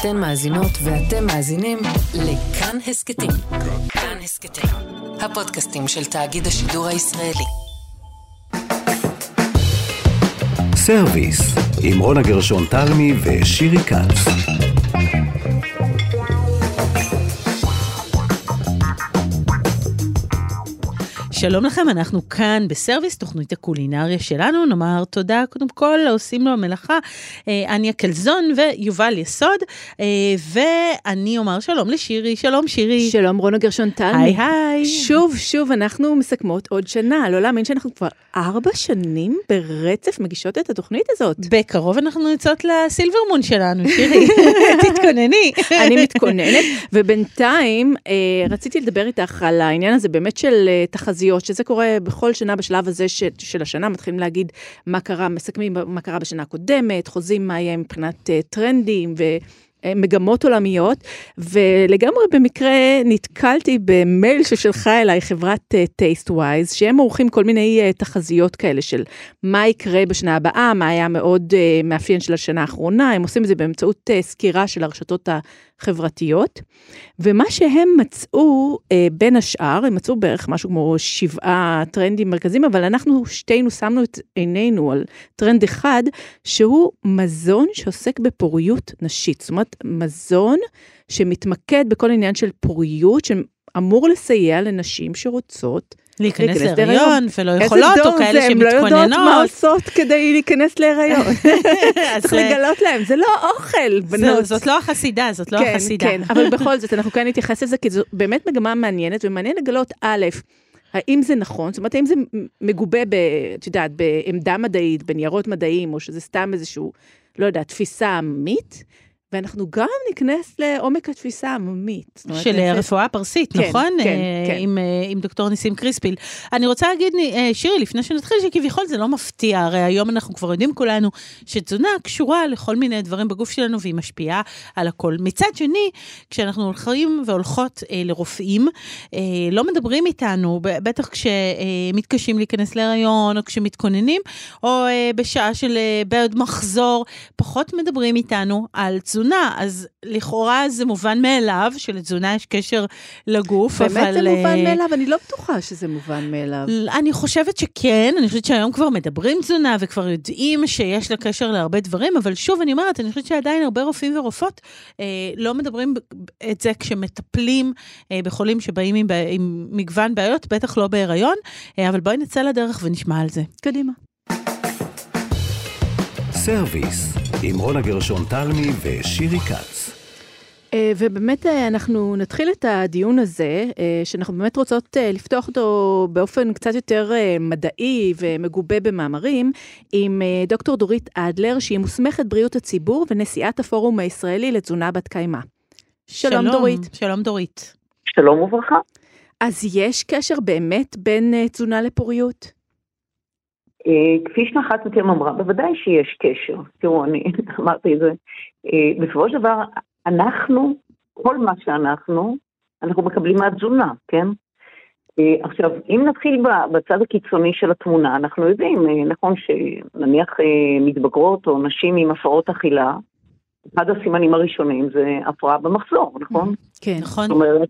אתן מאזינות ואתם מאזינים לכאן הסכתים. כאן הסכתים, הפודקאסטים של תאגיד השידור הישראלי. סרוויס, עם רונה גרשון תלמי ושירי כץ. שלום לכם, אנחנו כאן בסרוויס, תוכנית הקולינריה שלנו. נאמר תודה קודם כל לעושים במלאכה, אה, אניה קלזון ויובל יסוד, אה, ואני אומר שלום לשירי, שלום שירי. שלום רונה גרשון טלמי. היי היי. שוב, שוב, אנחנו מסכמות עוד שנה, לא להאמין שאנחנו כבר ארבע שנים ברצף מגישות את התוכנית הזאת. בקרוב אנחנו יוצאות לסילברמון שלנו, שירי, תתכונני. אני מתכוננת, ובינתיים אה, רציתי לדבר איתך על העניין הזה באמת של אה, תחזיות, שזה קורה בכל שנה בשלב הזה ש, של השנה, מתחילים להגיד מה קרה, מסכמים מה קרה בשנה הקודמת, חוזים מה יהיה מבחינת אה, טרנדים ו... מגמות עולמיות, ולגמרי במקרה נתקלתי במייל ששלחה אליי חברת Tastewise, שהם עורכים כל מיני תחזיות כאלה של מה יקרה בשנה הבאה, מה היה מאוד מאפיין של השנה האחרונה, הם עושים את זה באמצעות סקירה של הרשתות החברתיות, ומה שהם מצאו בין השאר, הם מצאו בערך משהו כמו שבעה טרנדים מרכזיים, אבל אנחנו שתינו שמנו את עינינו על טרנד אחד, שהוא מזון שעוסק בפוריות נשית, זאת אומרת, מזון שמתמקד בכל עניין של פוריות, שאמור לסייע לנשים שרוצות להיכנס להיריון ולא יכולות, או כאלה שמתכוננות. איזה דור זה, הם לא יודעות מה עושות כדי להיכנס להיריון. צריך לגלות להם, זה לא אוכל, בנות. זאת לא החסידה, זאת לא החסידה. כן, כן, אבל בכל זאת, אנחנו כן נתייחס לזה, כי זו באמת מגמה מעניינת, ומעניין לגלות, א', האם זה נכון? זאת אומרת, האם זה מגובה, את יודעת, בעמדה מדעית, בניירות מדעיים, או שזה סתם איזשהו, לא יודע, תפיסה עממית? ואנחנו גם ניכנס לעומק התפיסה העממית. של רפואה פרסית, כן, נכון? כן, כן. עם, עם דוקטור ניסים קריספיל. אני רוצה להגיד, שירי, לפני שנתחיל, שכביכול זה לא מפתיע, הרי היום אנחנו כבר יודעים כולנו שתזונה קשורה לכל מיני דברים בגוף שלנו והיא משפיעה על הכל. מצד שני, כשאנחנו הולכים והולכות אה, לרופאים, אה, לא מדברים איתנו, בטח כשמתקשים להיכנס להיריון, או כשמתכוננים, או אה, בשעה של אה, בעיות מחזור, פחות מדברים איתנו על תזונה. תזונה, אז לכאורה זה מובן מאליו שלתזונה יש קשר לגוף, באמת אבל... באמת זה מובן מאליו? אני לא בטוחה שזה מובן מאליו. אני חושבת שכן, אני חושבת שהיום כבר מדברים תזונה וכבר יודעים שיש לה קשר להרבה דברים, אבל שוב, אני אומרת, אני חושבת שעדיין הרבה רופאים ורופאות אה, לא מדברים את זה כשמטפלים אה, בחולים שבאים עם, עם מגוון בעיות, בטח לא בהיריון, אה, אבל בואי נצא לדרך ונשמע על זה. קדימה. סרוויס, עם רונה גרשון תלמי ושירי כץ. ובאמת אנחנו נתחיל את הדיון הזה, שאנחנו באמת רוצות לפתוח אותו באופן קצת יותר מדעי ומגובה במאמרים, עם דוקטור דורית אדלר, שהיא מוסמכת בריאות הציבור ונשיאת הפורום הישראלי לתזונה בת קיימא. שלום, שלום דורית. שלום דורית. שלום וברכה. אז יש קשר באמת בין תזונה לפוריות? כפי שאחת מכם אמרה, בוודאי שיש קשר. תראו, אני אמרתי את זה. בסופו של דבר, אנחנו, כל מה שאנחנו, אנחנו מקבלים מהתזונה, כן? עכשיו, אם נתחיל בצד הקיצוני של התמונה, אנחנו יודעים, נכון שנניח מתבגרות או נשים עם הפרעות אכילה, אחד הסימנים הראשונים זה הפרעה במחזור, נכון? כן, נכון. זאת אומרת,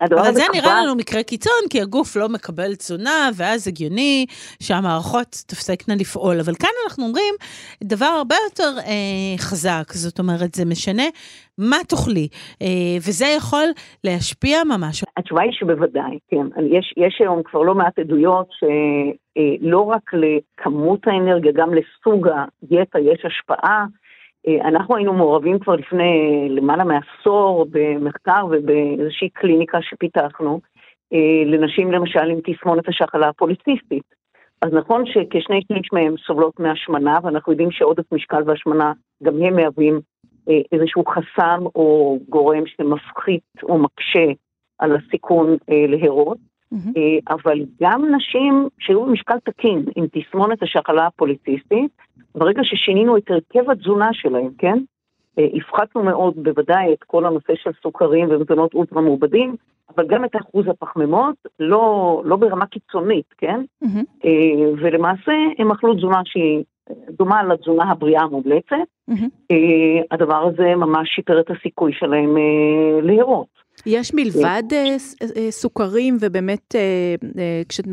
אבל זה נראה לנו מקרה קיצון, כי הגוף לא מקבל תזונה, ואז הגיוני שהמערכות תפסקנה לפעול. אבל כאן אנחנו אומרים דבר הרבה יותר אה, חזק, זאת אומרת, זה משנה מה תאכלי, אה, וזה יכול להשפיע ממש. התשובה היא שבוודאי, כן. יש, יש היום כבר לא מעט עדויות שלא רק לכמות האנרגיה, גם לסוג הדיאטה יש השפעה. אנחנו היינו מעורבים כבר לפני למעלה מעשור במחקר ובאיזושהי קליניקה שפיתחנו לנשים למשל עם תסמונת השחלה הפוליציסטית. אז נכון שכשני שליש מהם סובלות מהשמנה, ואנחנו יודעים שעודף משקל והשמנה גם הם מהווים איזשהו חסם או גורם שמפחית או מקשה על הסיכון להרות. Mm-hmm. אבל גם נשים שהיו במשקל תקין עם תסמונת השחלה הפוליציסטית, ברגע ששינינו את הרכב התזונה שלהם, כן? הפחתנו מאוד בוודאי את כל הנושא של סוכרים ומזונות אולטרה מעובדים, אבל גם את אחוז הפחמימות, לא, לא ברמה קיצונית, כן? Mm-hmm. ולמעשה הם אכלו תזונה שהיא דומה לתזונה הבריאה המומלצת. אה, הדבר הזה ממש שיפר את הסיכוי שלהם אה, להרות. יש מלבד אה, סוכרים ובאמת כשאת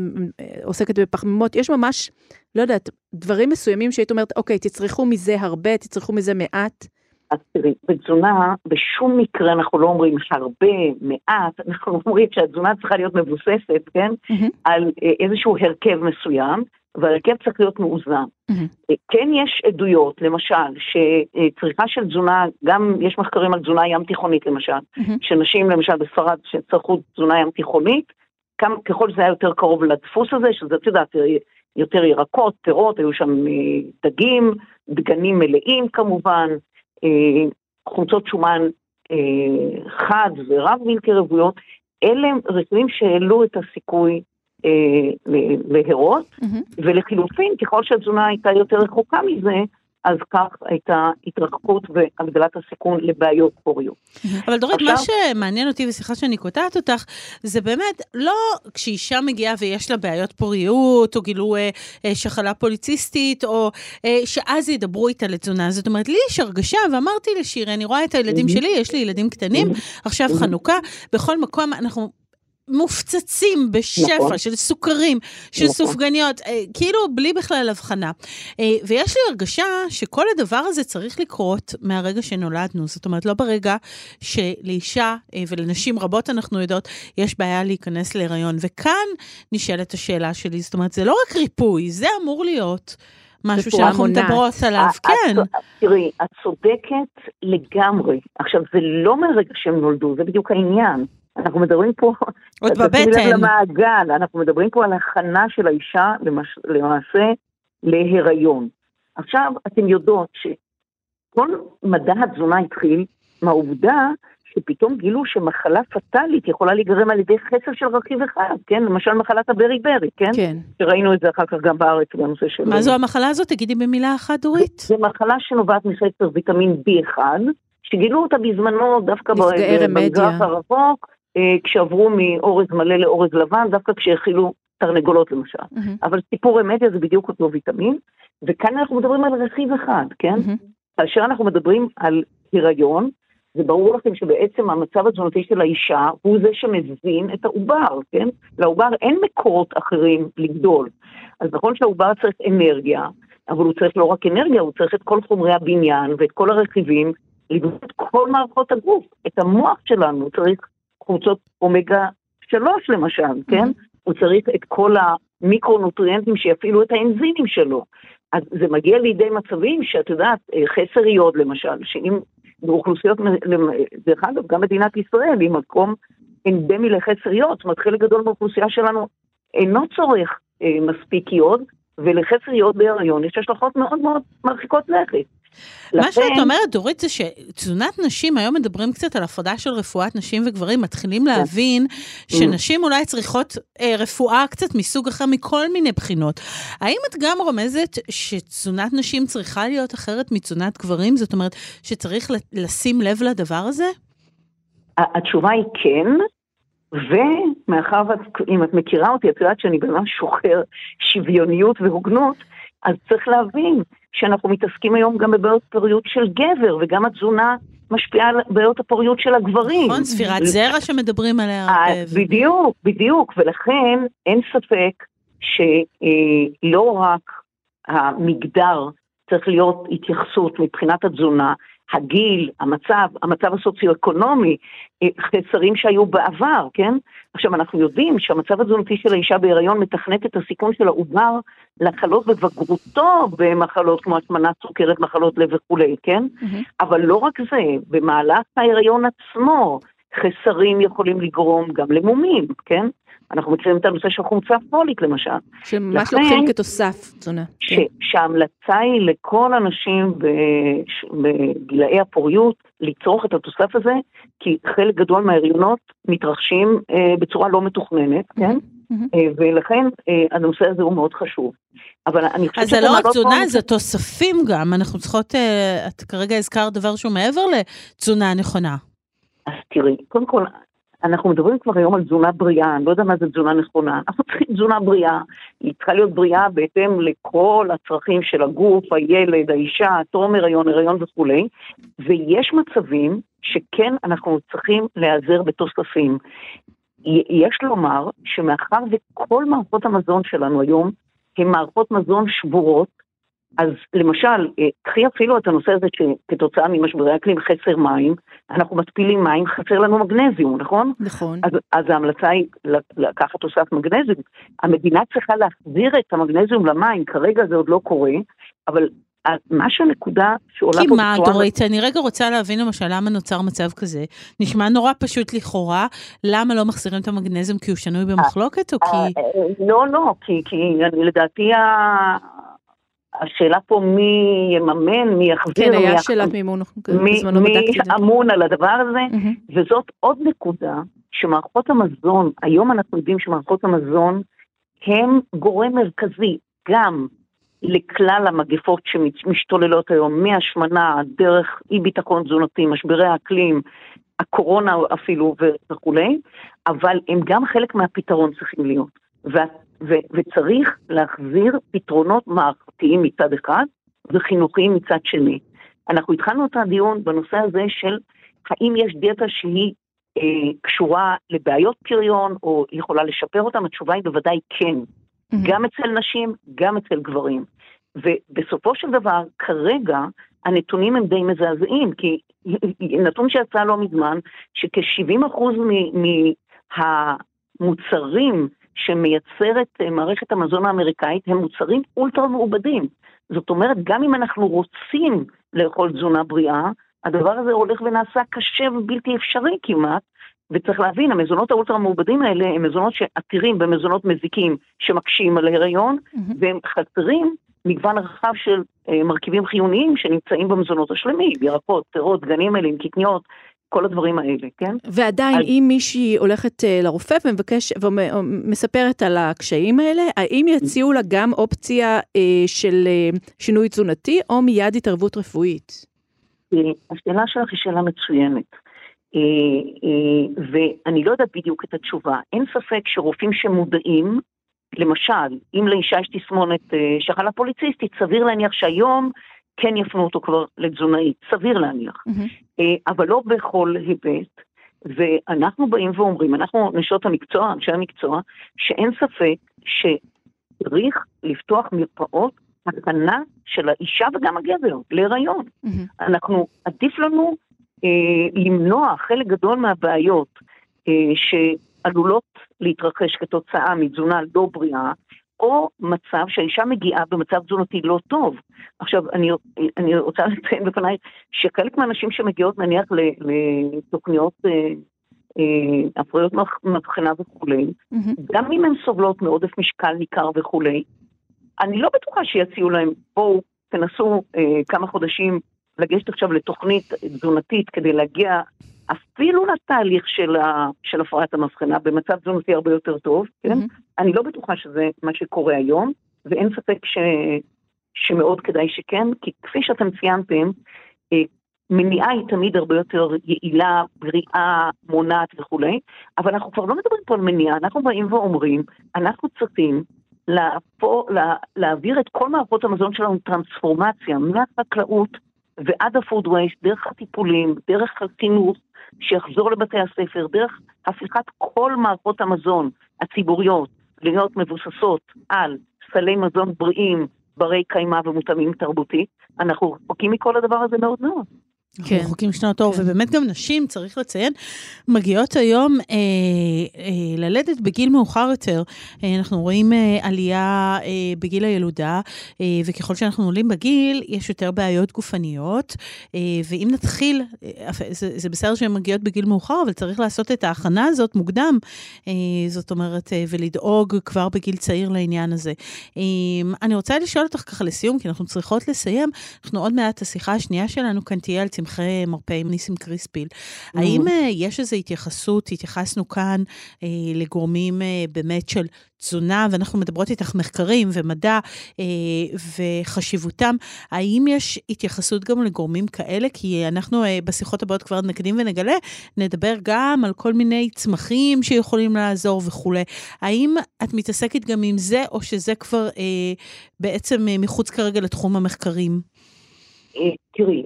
עוסקת בפחמימות, יש ממש, לא יודעת, דברים מסוימים שהיית אומרת, אוקיי, תצרכו מזה הרבה, תצרכו מזה מעט. אז תראי, בתזונה, בשום מקרה אנחנו לא אומרים הרבה, מעט, אנחנו אומרים שהתזונה צריכה להיות מבוססת, כן, מהמם. על איזשהו הרכב מסוים, וההרכב צריך להיות מאוזן. אה, כן יש עדויות, למשל, שצריכה של תזונה, גם יש מחקרים על תזונה ים תיכונית למשל, מהמם. שנשים למשל בספרד שצרכו תזונה ים תיכונית, כמה, ככל שזה היה יותר קרוב לדפוס הזה, שזה, את יודעת, אה, יותר ירקות, פירות, היו שם אה, דגים, דגנים מלאים כמובן, חומצות שומן חד ורב בלתי רוויות, אלה רכיבים שהעלו את הסיכוי להרות, מהמם. ולחילופין, ככל שהתזונה הייתה יותר רחוקה מזה, אז כך הייתה התרחקות והגדלת הסיכון לבעיות פוריות. אבל דורית, מה עכשיו- שמעניין אותי, וסליחה שאני קוטעת אותך, זה באמת לא כשאישה מגיעה ויש לה בעיות פוריות, או גילו אה, אה, שחלה פוליציסטית, או אה, שאז ידברו איתה לתזונה. זאת אומרת, לי יש הרגשה, ואמרתי לשירי, אני רואה את הילדים שלי, יש לי ילדים קטנים, עכשיו חנוכה, בכל מקום אנחנו... מופצצים בשפע נכון. של סוכרים, של נכון. סופגניות, אה, כאילו בלי בכלל הבחנה. אה, ויש לי הרגשה שכל הדבר הזה צריך לקרות מהרגע שנולדנו. זאת אומרת, לא ברגע שלאישה אה, ולנשים רבות אנחנו יודעות, יש בעיה להיכנס להיריון. וכאן נשאלת השאלה שלי, זאת אומרת, זה לא רק ריפוי, זה אמור להיות משהו שאנחנו. מדברות עליו, כן. תראי, את צודקת לגמרי. עכשיו, זה לא מהרגע שהם נולדו, זה בדיוק העניין. אנחנו מדברים פה, עוד בבטן. למעגל, אנחנו מדברים פה על הכנה של האישה למש, למעשה להיריון. עכשיו, אתן יודעות שכל מדע התזונה התחיל מהעובדה שפתאום גילו שמחלה פטאלית יכולה להיגרם על ידי חסר של רכיב אחד, כן? למשל מחלת הברי-ברי, כן? כן. שראינו את זה אחר כך גם בארץ בנושא של... מה זו המחלה הזאת? תגידי במילה אחת, דורית. זו מחלה שנובעת מחסר ויטמין B1, שגילו אותה בזמנו דווקא ב- נפגעי ב- רמדיה. במזרח הרחוק, כשעברו מאורז מלא לאורז לבן, דווקא כשהאכילו תרנגולות למשל. מהמם. אבל סיפור רמדיה זה בדיוק אותו ויטמין, וכאן אנחנו מדברים על רכיב אחד, כן? מהמם. כאשר אנחנו מדברים על הריון, זה ברור לכם שבעצם המצב התזונתי של האישה הוא זה שמזין את העובר, כן? לעובר אין מקורות אחרים לגדול. אז נכון שהעובר צריך אנרגיה, אבל הוא צריך לא רק אנרגיה, הוא צריך את כל חומרי הבניין ואת כל הרכיבים, לבנות כל מערכות הגוף. את המוח שלנו צריך חומצות אומגה 3 למשל, כן? הוא צריך את כל המיקרונוטריאנטים שיפעילו את האנזימים שלו. אז זה מגיע לידי מצבים שאת יודעת, אה, חסר יוד למשל, שאם באוכלוסיות, דרך אגב, גם מדינת ישראל היא מקום אנדמי לחסר יוד, זאת אומרת חלק גדול מהאוכלוסייה שלנו אינו צורך אה, מספיק יוד, ולחסר יוד בהיריון יש השלכות מאוד מאוד מרחיקות לכת. מה שאת אומרת, דורית, זה שתזונת נשים, היום מדברים קצת על הפרדה של רפואת נשים וגברים, מתחילים להבין שנשים אולי צריכות אה, רפואה קצת מסוג אחר מכל מיני בחינות. האם את גם רומזת שתזונת נשים צריכה להיות אחרת מתזונת גברים? זאת אומרת, שצריך לשים לב לדבר הזה? התשובה היא כן, ומאחר ואם את מכירה אותי, את יודעת שאני ממש שוחר שוויוניות והוגנות, אז צריך להבין שאנחנו מתעסקים היום גם בבעיות פוריות של גבר, וגם התזונה משפיעה על בעיות הפוריות של הגברים. נכון, ספירת זרע שמדברים עליה אה, הרבה. בדיוק, בדיוק, ולכן אין ספק שלא רק המגדר צריך להיות התייחסות מבחינת התזונה, הגיל, המצב, המצב הסוציו-אקונומי, אה, חסרים שהיו בעבר, כן? עכשיו, אנחנו יודעים שהמצב התזונתי של האישה בהיריון מתכנת את הסיכון של העובר לחלות בבגרותו במחלות כמו השמנת סוכרת, מחלות לב וכולי, כן? מהמם. אבל לא רק זה, במהלך ההיריון עצמו, חסרים יכולים לגרום גם למומים, כן? אנחנו מכירים את הנושא של חומצה פולית למשל, שממש לכן- לוקחים כתוסף תזונה. ש, כן. שההמלצה היא לכל הנשים בגילאי הפוריות לצרוך את התוסף הזה, כי חלק גדול מההריונות מתרחשים אה, בצורה לא מתוכננת, כן? מהמם. אה, ולכן אה, הנושא הזה הוא מאוד חשוב. אבל אני חושבת אז זה לא רק פה תזונה, נושא- זה תוספים גם. אנחנו צריכות, אה, את כרגע הזכרת דבר שהוא מעבר לתזונה הנכונה. אז תראי, קודם כל, אנחנו מדברים כבר היום על תזונה בריאה, אני לא יודע מה זה תזונה נכונה. אנחנו צריכים תזונה בריאה, היא צריכה להיות בריאה בהתאם לכל הצרכים של הגוף, הילד, האישה, טרום הריון, הריון וכולי, ויש מצבים שכן אנחנו צריכים להיעזר בתוספים. יש לומר שמאחר וכל מערכות המזון שלנו היום הן מערכות מזון שבורות, אז למשל, אה, קחי אפילו את הנושא הזה שכתוצאה ממשברי אקלים חסר מים, אנחנו מתפילים מים, חסר לנו מגנזיום, נכון? נכון. אז, אז ההמלצה היא לקחת תוסף מגנזיום. המדינה צריכה להחזיר את המגנזיום למים, כרגע זה עוד לא קורה, אבל מה שהנקודה שעולה פה בצורה... כי מה, דורית, אני רגע רוצה להבין למשל למה נוצר מצב כזה. נשמע נורא פשוט לכאורה, למה לא מחזירים את המגנזיום כי הוא שנוי במחלוקת, או כי... אה, אה, לא, לא, כי לדעתי השאלה פה מי יממן, מי יחזיר, כן, היה שאלת מימון, מי, מי אמון על הדבר הזה, mm-hmm. וזאת עוד נקודה, שמערכות המזון, היום אנחנו יודעים שמערכות המזון הם גורם מרכזי גם לכלל המגפות שמשתוללות היום, מהשמנה, דרך אי ביטחון תזונתי, משברי האקלים, הקורונה אפילו וכולי, אבל הם גם חלק מהפתרון צריכים להיות. ו- וצריך להחזיר פתרונות מערכתיים מצד אחד וחינוכיים מצד שני. אנחנו התחלנו את הדיון בנושא הזה של האם יש דיאטה שהיא אה, קשורה לבעיות פריון או יכולה לשפר אותם, התשובה היא בוודאי כן. Mm-hmm. גם אצל נשים, גם אצל גברים. ובסופו של דבר, כרגע, הנתונים הם די מזעזעים, כי נתון שיצא לא מזמן, שכ-70% מהמוצרים שמייצרת אה, מערכת המזון האמריקאית הם מוצרים אולטרה מעובדים. זאת אומרת, גם אם אנחנו רוצים לאכול תזונה בריאה, הדבר הזה הולך ונעשה קשה ובלתי אפשרי כמעט, וצריך להבין, המזונות האולטרה מעובדים האלה הם מזונות שעתירים במזונות מזיקים שמקשים על ההיריון, mm-hmm. והם חסרים מגוון רחב של אה, מרכיבים חיוניים שנמצאים במזונות השלמים, ירקות, פירות, גנים מלאים, קטניות, כל הדברים האלה, כן? ועדיין, אז... אם מישהי הולכת uh, לרופא ומבקש, ומספרת על הקשיים האלה, האם יציעו לה גם אופציה uh, של uh, שינוי תזונתי, או מיד התערבות רפואית? השאלה שלך היא שאלה מצוינת. ואני לא יודעת בדיוק את התשובה. אין ספק שרופאים שמודעים, למשל, אם לאישה יש תסמונת שחלה פוליציסטית, סביר להניח שהיום כן יפנו אותו כבר לתזונאית, סביר להניח. Mm-hmm. אבל לא בכל היבט. ואנחנו באים ואומרים, אנחנו נשות המקצוע, אנשי המקצוע, שאין ספק שצריך לפתוח מרפאות הכנה של האישה וגם הגבר להיריון. Mm-hmm. אנחנו, עדיף לנו אה, למנוע חלק גדול מהבעיות אה, שעלולות להתרחש כתוצאה מתזונה לא בריאה, או מצב שהאישה מגיעה במצב תזונתי לא טוב. עכשיו, אני, אני רוצה לציין בפניי שחלק מהנשים שמגיעות נניח לתוכניות אה, אה, הפריות מבחינה וכולי, mm-hmm. גם אם הן סובלות מעודף משקל ניכר וכולי, אני לא בטוחה שיציעו להם, בואו תנסו אה, כמה חודשים לגשת עכשיו לתוכנית תזונתית כדי להגיע אפילו לתהליך של, ה, של הפרעת המבחנה במצב תזונתי הרבה יותר טוב, כן? Mm-hmm. אני לא בטוחה שזה מה שקורה היום, ואין ספק ש, שמאוד כדאי שכן, כי כפי שאתם ציינתם, אה, מניעה היא תמיד הרבה יותר יעילה, בריאה, מונעת וכולי, אבל אנחנו כבר לא מדברים פה על מניעה, אנחנו באים ואומרים, אנחנו צריכים להפור, לה, להעביר את כל מערכות המזון שלנו טרנספורמציה, מהחקלאות ועד ה-food waste, דרך הטיפולים, דרך החינוך, שיחזור לבתי הספר, דרך הפיכת כל מערכות המזון הציבוריות להיות מבוססות על סלי מזון בריאים, ברי קיימא ומותאמים תרבותית, אנחנו רחוקים מכל הדבר הזה מאוד מאוד. כן. אנחנו רחוקים שנות אור, כן. ובאמת גם נשים, צריך לציין, מגיעות היום אה, אה, ללדת בגיל מאוחר יותר. אה, אנחנו רואים אה, עלייה אה, בגיל הילודה, אה, וככל שאנחנו עולים בגיל, יש יותר בעיות גופניות, אה, ואם נתחיל, אה, זה, זה בסדר שהן מגיעות בגיל מאוחר, אבל צריך לעשות את ההכנה הזאת מוקדם, אה, זאת אומרת, אה, ולדאוג כבר בגיל צעיר לעניין הזה. אה, אני רוצה לשאול אותך ככה לסיום, כי אנחנו צריכות לסיים, אנחנו עוד מעט, השיחה השנייה שלנו כאן תהיה על צמחי מרפא עם ניסים קריספיל. האם אה, יש איזו התייחסות, התייחסנו כאן אה, לגורמים אה, באמת של תזונה, ואנחנו מדברות איתך מחקרים ומדע אה, וחשיבותם, האם יש התייחסות גם לגורמים כאלה? כי אנחנו אה, בשיחות הבאות כבר נקדים ונגלה, נדבר גם על כל מיני צמחים שיכולים לעזור וכולי. האם את מתעסקת גם עם זה, או שזה כבר אה, בעצם אה, מחוץ כרגע לתחום המחקרים? תראי,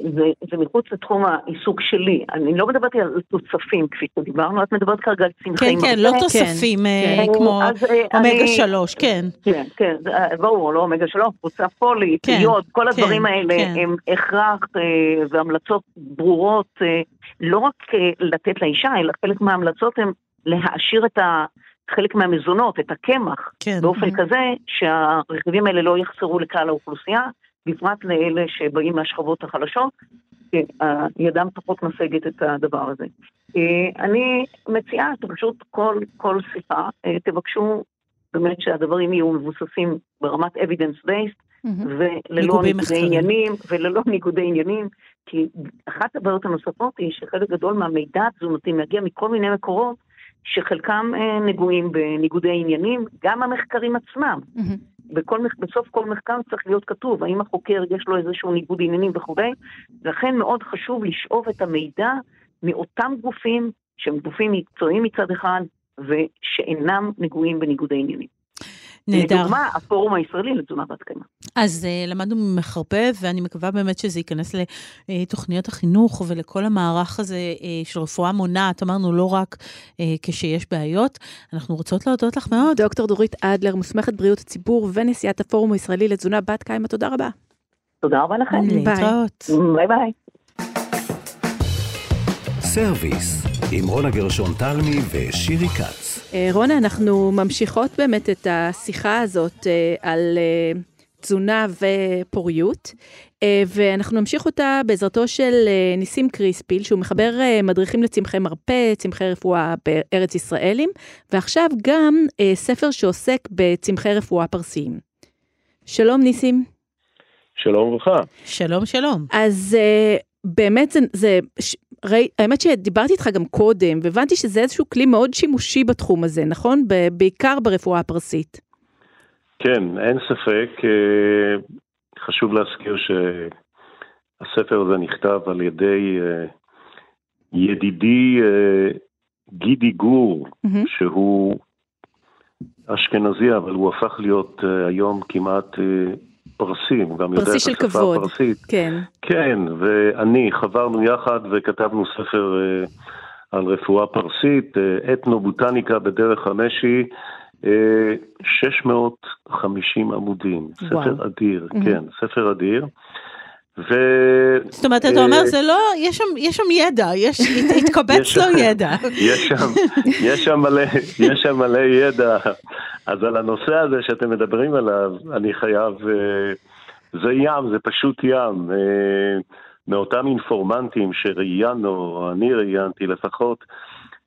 זה, זה מחוץ לתחום העיסוק שלי. אני לא מדברת על תוספים, כפי שדיברנו, את מדברת כרגע על צמחים. כן, כן, לא תוספים כן. כמו אז, אומגה שלוש, כן. כן, כן, ברור, לא אומגה שלוש, קבוצה פולית, כן, יוד, כל כן, הדברים האלה. הם הכרח והמלצות ברורות, לא רק לתת לאישה, אלא חלק מההמלצות הן להעשיר את ה... חלק מהמזונות, את הקמח, כן. באופן mm-hmm. כזה שהרכיבים האלה לא יחסרו לכלל האוכלוסייה, בפרט לאלה שבאים מהשכבות החלשות, ידם פחות משגת את הדבר הזה. אה, אני מציעה שפשוט כל, כל שיחה אה, תבקשו באמת שהדברים יהיו מבוססים ברמת evidence based, mm-hmm. וללא ניגודי עניינים, וללא ניגודי עניינים, כי אחת הבעיות הנוספות היא שחלק גדול מהמידע התזונתי מגיע מכל מיני מקורות, שחלקם אה, נגועים בניגודי עניינים, גם המחקרים עצמם. Mm-hmm. בכל, בסוף כל מחקר צריך להיות כתוב האם החוקר יש לו איזשהו ניגוד עניינים וכו', לכן מאוד חשוב לשאוב את המידע מאותם גופים שהם גופים מקצועיים מצד אחד ושאינם נגועים בניגודי עניינים. נהדר. לדוגמה, הפורום הישראלי לתזונה בת קיימא. אז uh, למדנו ממך הרבה, ואני מקווה באמת שזה ייכנס לתוכניות החינוך ולכל המערך הזה uh, של רפואה מונעת, אמרנו לא רק uh, כשיש בעיות. אנחנו רוצות להודות לך מאוד. דוקטור דורית אדלר, מוסמכת בריאות הציבור ונשיאת הפורום הישראלי לתזונה בת קיימא, תודה רבה. תודה רבה לכם. להתראות. ביי ביי. סרוויס, עם רונה גרשון תלמי ושירי כץ. אה, רונה, אנחנו ממשיכות באמת את השיחה הזאת אה, על אה, תזונה ופוריות, ואנחנו נמשיך אותה בעזרתו של ניסים קריספיל, שהוא מחבר מדריכים לצמחי מרפא, צמחי רפואה בארץ ישראלים, ועכשיו גם ספר שעוסק בצמחי רפואה פרסיים. שלום ניסים. שלום וברכה. שלום שלום. אז באמת זה, זה ראי, האמת שדיברתי איתך גם קודם, והבנתי שזה איזשהו כלי מאוד שימושי בתחום הזה, נכון? בעיקר ברפואה הפרסית. כן, אין ספק. אה, חשוב להזכיר שהספר הזה נכתב על ידי אה, ידידי אה, גידי גור, mm-hmm. שהוא אשכנזי, אבל הוא הפך להיות היום כמעט פרסי, הוא גם יודע את השפה כבוד. הפרסית. כן. כן, ואני חברנו יחד וכתבנו ספר על רפואה פרסית, אתנו-בוטניקה בדרך המשי, 650 עמודים. וואו. ספר אדיר, mm-hmm. כן, ספר אדיר. ו... זאת אומרת, אתה אומר, זה לא, יש שם, יש שם ידע, יש, התקבץ לו ידע. יש שם, יש שם מלא, יש שם מלא ידע. אז על הנושא הזה שאתם מדברים עליו, אני חייב, אה, זה ים, זה פשוט ים. אה, מאותם אינפורמנטים שראיינו, או אני ראיינתי לפחות,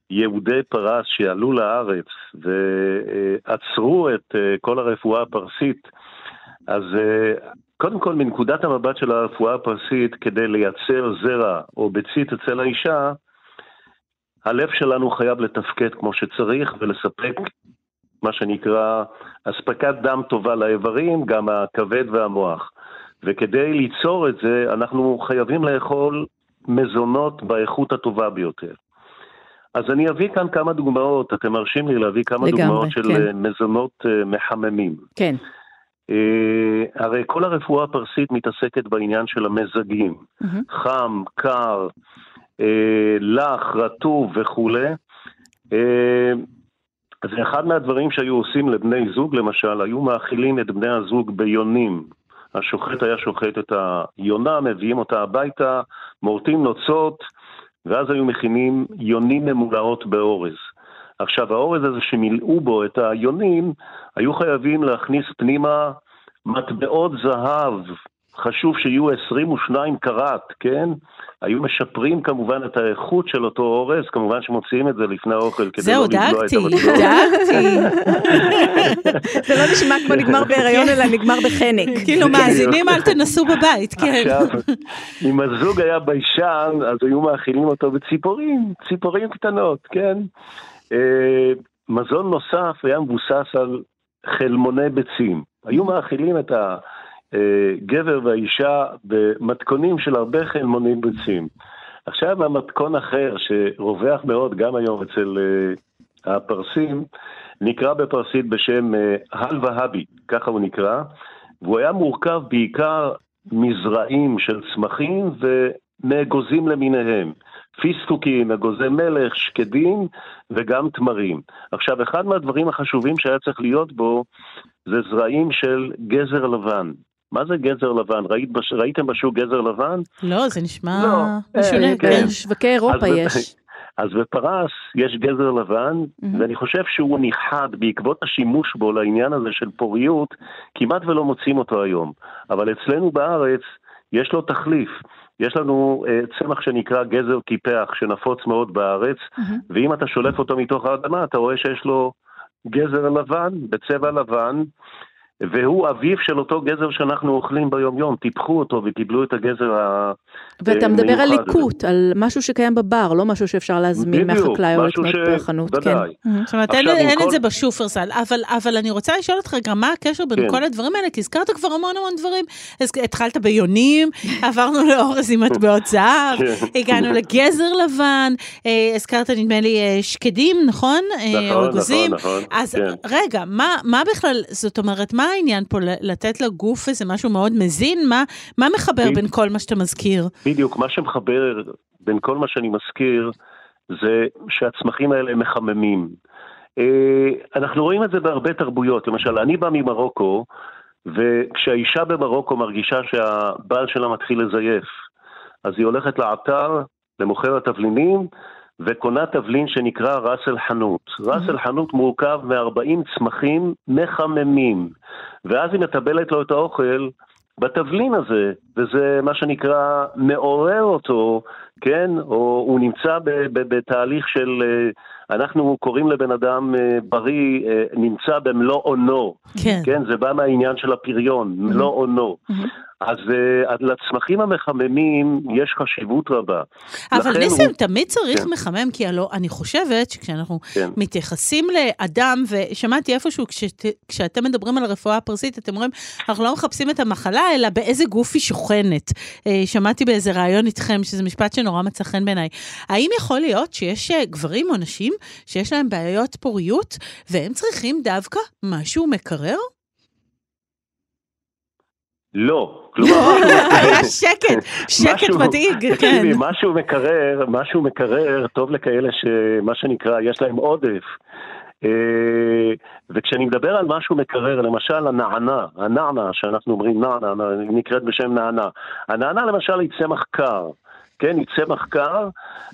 יהודי פרס שעלו לארץ ועצרו את אה, כל הרפואה הפרסית, אז קודם כל, מנקודת המבט של הרפואה הפרסית, כדי לייצר זרע או ביצית אצל האישה, הלב שלנו חייב לתפקד כמו שצריך ולספק מה שנקרא אספקת דם טובה לאיברים, גם הכבד והמוח. וכדי ליצור את זה, אנחנו חייבים לאכול מזונות באיכות הטובה ביותר. אז אני אביא כאן כמה דוגמאות, אתם מרשים לי להביא כמה לגמרי, דוגמאות של כן. מזונות אה, מחממים. כן. Uh, הרי כל הרפואה הפרסית מתעסקת בעניין של המזגים, mm-hmm. חם, קר, uh, לח, רטוב וכולי. Uh, זה אחד מהדברים שהיו עושים לבני זוג, למשל, היו מאכילים את בני הזוג ביונים. השוחט היה שוחט את היונה, מביאים אותה הביתה, מורטים נוצות, ואז היו מכינים יונים ממולאות באורז. עכשיו, האורז הזה שמילאו בו את היונים, היו חייבים להכניס פנימה מטבעות זהב חשוב שיהיו 22 קראט, כן? היו משפרים כמובן את האיכות של אותו אורז, כמובן שמוציאים את זה לפני האוכל כדי זהו, לא לבלוע את דאגתי, המטבח. דאגתי. זה לא נשמע כמו נגמר בהיריון, אלא נגמר בחנק. כאילו, מאזינים, אל תנסו בבית, כן. עכשיו, אם הזוג היה ביישן, אז היו מאכילים אותו בציפורים, ציפורים קטנות, כן? אה, מזון נוסף היה מבוסס על חלמוני ביצים. היו מאכילים את הגבר והאישה במתכונים של הרבה חלמוני ביצים. עכשיו המתכון אחר שרווח מאוד גם היום אצל אה, הפרסים, נקרא בפרסית בשם אה, הלווהבי, ככה הוא נקרא, והוא היה מורכב בעיקר מזרעים של צמחים ומאגוזים למיניהם. פיסטוקים, אגוזי מלך, שקדים וגם תמרים. עכשיו, אחד מהדברים החשובים שהיה צריך להיות בו זה זרעים של גזר לבן. מה זה גזר לבן? ראית, בש- ראיתם בשוק גזר לבן? לא, זה נשמע לא, משונה, אה, כן. כן. בשווקי אירופה אז ב- יש. אז בפרס יש גזר לבן, מהמם. ואני חושב שהוא נכחד בעקבות השימוש בו לעניין הזה של פוריות, כמעט ולא מוצאים אותו היום. אבל אצלנו בארץ יש לו תחליף. יש לנו אה, צמח שנקרא גזר טיפח, שנפוץ מאוד בארץ, מהמם. ואם אתה שולף אותו מתוך האדמה, אתה רואה שיש לו גזר לבן, בצבע לבן, והוא אביו של אותו גזר שאנחנו אוכלים ביום-יום. טיפחו אותו וקיבלו את הגזר ה... ואתה מדבר על. ליקוט, על משהו שקיים בבר, לא משהו שאפשר להזמין בדיוק, מהחקלאי או משהו לקנות ש- בחנות. כן. ודאי. מהמם. זאת אומרת, אין, את זה בשופרסל, אבל, אבל אני רוצה לשאול אותך גם מה הקשר בין כן. כל הדברים האלה, כי הזכרת כבר המון המון דברים. אז התחלת ביונים, עברנו לאורז עם מטבעות זהב, כן. הגענו לגזר לבן, אה, הזכרת נדמה לי אה, שקדים, נכון? אה, נכון. נכון, נכון. אז כן. רגע, מה, מה בכלל, זאת אומרת, מה העניין פה, לתת לגוף איזה משהו מאוד מזין? מה, מה מחבר בדיוק. בין כל מה שאתה מזכיר? בדיוק, מה שמחבר בין כל מה שאני מזכיר, זה שהצמחים האלה מחממים. אה, אנחנו רואים את זה בהרבה תרבויות, למשל, אני בא ממרוקו, וכשהאישה במרוקו מרגישה שהבעל שלה מתחיל לזייף, אז היא הולכת לאתר, למוכר התבלינים, וקונה תבלין שנקרא ראס אל חנות. ראס אל חנות מורכב מ-40 צמחים מחממים, ואז היא מטבלת לו את האוכל בתבלין הזה, וזה מה שנקרא מעורר אותו, כן? או הוא נמצא בתהליך של, אה, אנחנו קוראים לבן אדם אה, בריא, אה, נמצא במלוא אונו, כן. כן? זה בא מהעניין של הפריון, מלוא אונו. אז אה, אז לצמחים המחממים יש חשיבות רבה. אבל ניסים, הוא- תמיד צריך כן. מחמם, כי הלא, אני חושבת שכשאנחנו כן. מתייחסים לאדם, ושמעתי איפשהו, כשת, כשאתם מדברים על הרפואה הפרסית, אתם אומרים, אנחנו לא מחפשים את המחלה, אלא באיזה גוף היא שוכנת. אה, שמעתי באיזה ראיון איתכם, שזה משפט שנורא מצא חן בעיניי. האם יכול להיות שיש אה, גברים או נשים שיש להם בעיות פוריות, והם צריכים דווקא משהו מקרר? לא. כלומר, היה שקט, שקט מדאיג, כן. משהו מקרר, משהו מקרר, טוב לכאלה שמה שנקרא, יש להם עודף. אה, וכשאני מדבר על משהו מקרר, למשל הנענה, הנענה שאנחנו אומרים נענה, נקראת בשם נענה. הנענה למשל היא צמח קר, כן, היא צמח קר,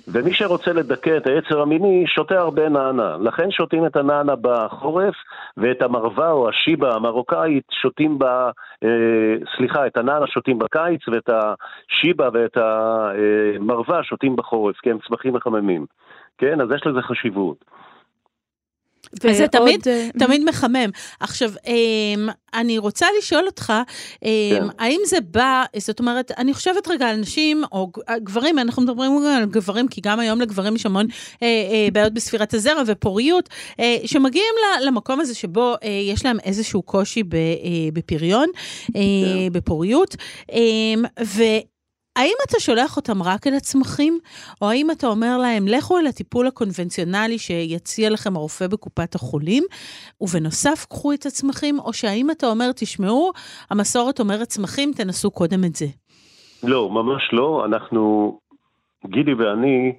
ומי שרוצה לדכא את היצר המיני שותה הרבה נענה. לכן שותים את הנענה בחורף, ואת המרווה או השיבה המרוקאית שותים ב... אה, סליחה, את הנענה שותים בקיץ, ואת השיבה ואת המרווה שותים בחורף, כי הם צמחים מחממים. כן, אז יש לזה חשיבות. אז זה ועוד, תמיד, אה, תמיד מחמם. עכשיו, אמ, אני רוצה לשאול אותך, אמ, כן. האם זה בא, זאת אומרת, אני חושבת רגע על נשים או ג- גברים, אנחנו מדברים על גברים, כי גם היום לגברים יש המון אה, אה, בעיות בספירת הזרע ופוריות, אה, שמגיעים למקום הזה שבו אה, יש להם איזשהו קושי ב, אה, בפריון, אה, כן. בפוריות, אמ, ו... האם אתה שולח אותם רק אל הצמחים, או האם אתה אומר להם, לכו אל הטיפול הקונבנציונלי שיציע לכם הרופא בקופת החולים, ובנוסף קחו את הצמחים, או שהאם אתה אומר, תשמעו, המסורת אומרת צמחים, תנסו קודם את זה. לא, ממש לא. אנחנו, גידי ואני,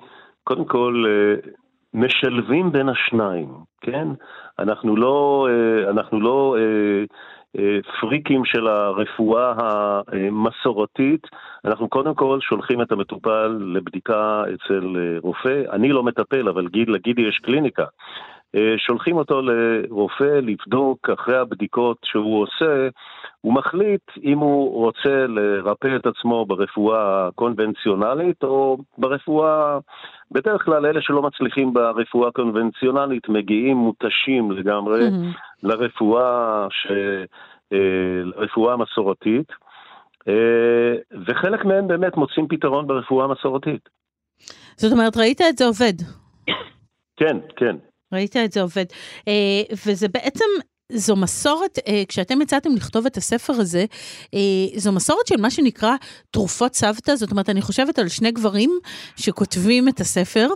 קודם כל אה, משלבים בין השניים, כן? אנחנו לא, אה, אנחנו לא אה, פריקים של הרפואה המסורתית, אנחנו קודם כל שולחים את המטופל לבדיקה אצל אה, רופא. אני לא מטפל, אבל גיד, לגידי יש קליניקה. אה, שולחים אותו לרופא לבדוק אחרי הבדיקות שהוא עושה, הוא מחליט אם הוא רוצה לרפא את עצמו ברפואה הקונבנציונלית או ברפואה, בדרך כלל אלה שלא מצליחים ברפואה הקונבנציונלית מגיעים מותשים לגמרי mm-hmm. לרפואה, ש... אה, לרפואה המסורתית, וחלק מהם באמת מוצאים פתרון ברפואה המסורתית. זאת אומרת, ראית את זה עובד. כן, כן. ראית את זה עובד. אה, וזה בעצם, זו מסורת, אה, כשאתם יצאתם לכתוב את הספר הזה, אה, זו מסורת של מה שנקרא תרופות סבתא, זאת אומרת, אני חושבת על שני גברים שכותבים את הספר,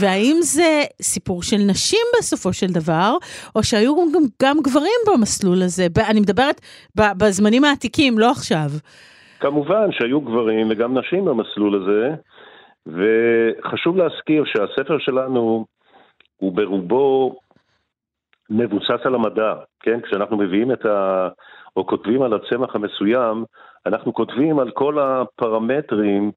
והאם זה סיפור של נשים בסופו של דבר, או שהיו גם, גם גברים במסלול הזה, אני מדברת בזמנים העתיקים, לא עכשיו. כמובן שהיו גברים וגם נשים במסלול הזה, וחשוב להזכיר שהספר שלנו הוא ברובו מבוסס על המדע, כן? כשאנחנו מביאים את ה... או כותבים על הצמח המסוים, אנחנו כותבים על כל הפרמטרים,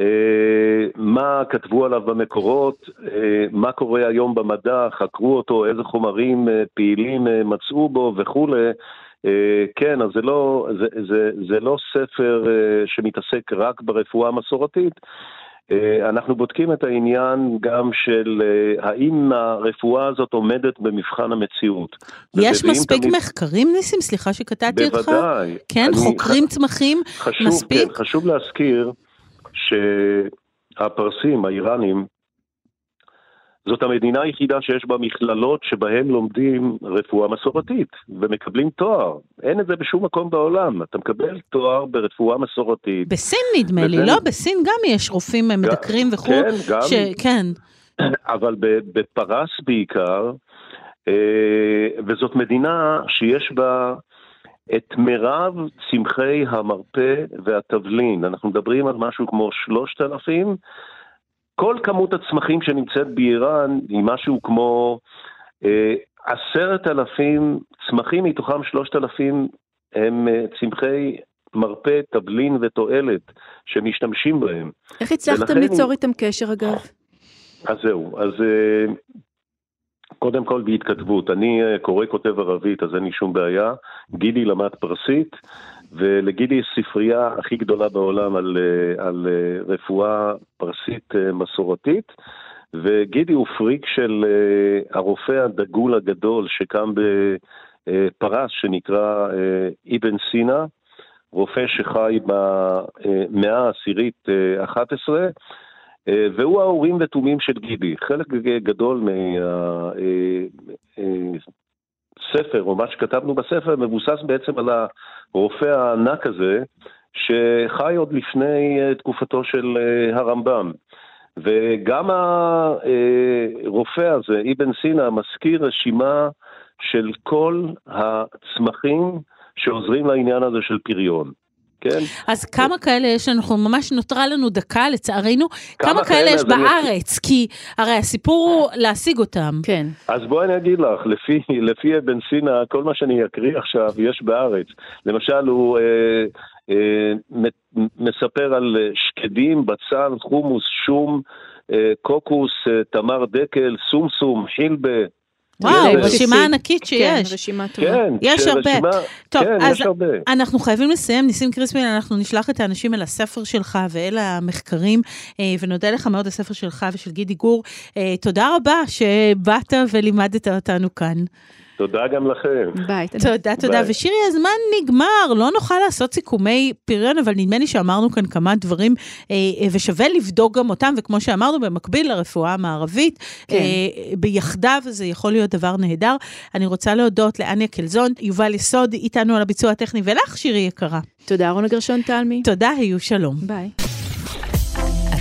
אה, מה כתבו עליו במקורות, אה, מה קורה היום במדע, חקרו אותו, איזה חומרים אה, פעילים אה, מצאו בו וכולי. אה, כן, אז זה לא, זה, זה, זה לא ספר אה, שמתעסק רק ברפואה המסורתית, אנחנו בודקים את העניין גם של אה, האם הרפואה הזאת עומדת במבחן המציאות. יש מספיק תמיד... מחקרים, ניסים? סליחה שקטעתי אותך. בוודאי. כן, אני... חוקרים. צמחים חשוב, מספיק? כן, חשוב להזכיר שהפרסים, האיראנים, זאת המדינה היחידה שיש בה מכללות שבהן לומדים רפואה מסורתית ומקבלים תואר. אין את זה בשום מקום בעולם. אתה מקבל תואר ברפואה מסורתית. בסין נדמה. לי, לא? בסין גם יש רופאים. מדקרים וכו'. כן, גם. ש... כן. אבל בפרס בעיקר, אה, וזאת מדינה שיש בה... את מירב צמחי המרפא והתבלין. אנחנו מדברים על משהו כמו שלושת אלפים כל כמות הצמחים שנמצאת באיראן היא משהו כמו אה, עשרת אלפים צמחים, מתוכם שלושת אלפים הם אה, צמחי מרפא, תבלין ותועלת שמשתמשים בהם. איך הצלחתם ולכן... ליצור איתם קשר אגב? אז זהו, אז אה, קודם כל בהתכתבות. אני קורא כותב ערבית, אז אין לי שום בעיה. גידי למד פרסית, ולגידי יש ספרייה הכי גדולה בעולם על, אה, על אה, רפואה פרסית אה, מסורתית, וגידי הוא פריק של הרופא הדגול הגדול שקם בפרס שנקרא אבן סינה, רופא שחי במאה העשירית 11, והוא האורים ותומים של גידי. חלק גדול מה... הספר, או מה שכתבנו בספר, מבוסס בעצם על הרופא הענק הזה, שחי עוד לפני אה, תקופתו של אה, הרמב"ם. וגם הרופא הזה, אבן סינא, מזכיר רשימה של כל הצמחים שעוזרים לעניין הזה של פריון. כן? אז כמה כאלה יש לנו, אנחנו ממש נותרה לנו דקה לצערנו, כמה, כמה כאלה יש בארץ? אני... כי הרי הסיפור הוא להשיג אותם. כן. אז בואי אני אגיד לך, לפי, לפי אבן סינה, כל מה שאני אקריא עכשיו יש בארץ. למשל, הוא אה, אה, מספר על שקדים, בצל, חומוס, שום, אה, קוקוס, אה, תמר דקל, סומסום, חילבה. וואו, רשימה ענקית כן, שיש. כן, רשימה טובה. כן, יש הרבה. רשימה, טוב, כן, אז יש הרבה. אנחנו חייבים לסיים. ניסים קריספין, אנחנו נשלח את האנשים אל הספר שלך ואל המחקרים, אה, ונודה לך מאוד הספר שלך ושל גידי גור. אה, תודה רבה שבאת ולימדת אותנו כאן. תודה גם לכם. ביי. תודה, תודה. ביי. ושירי, הזמן נגמר, לא נוכל לעשות סיכומי פריון, אבל נדמה לי שאמרנו כאן כמה דברים, אה, אה, ושווה לבדוק גם אותם, וכמו שאמרנו, במקביל לרפואה המערבית, כן. אה, ביחדיו זה יכול להיות דבר נהדר. אני רוצה להודות לאניה קלזון, יובל יסוד, איתנו על הביצוע הטכני, ולך, שירי יקרה. תודה, רונה גרשון תלמי. תודה, היו שלום. ביי.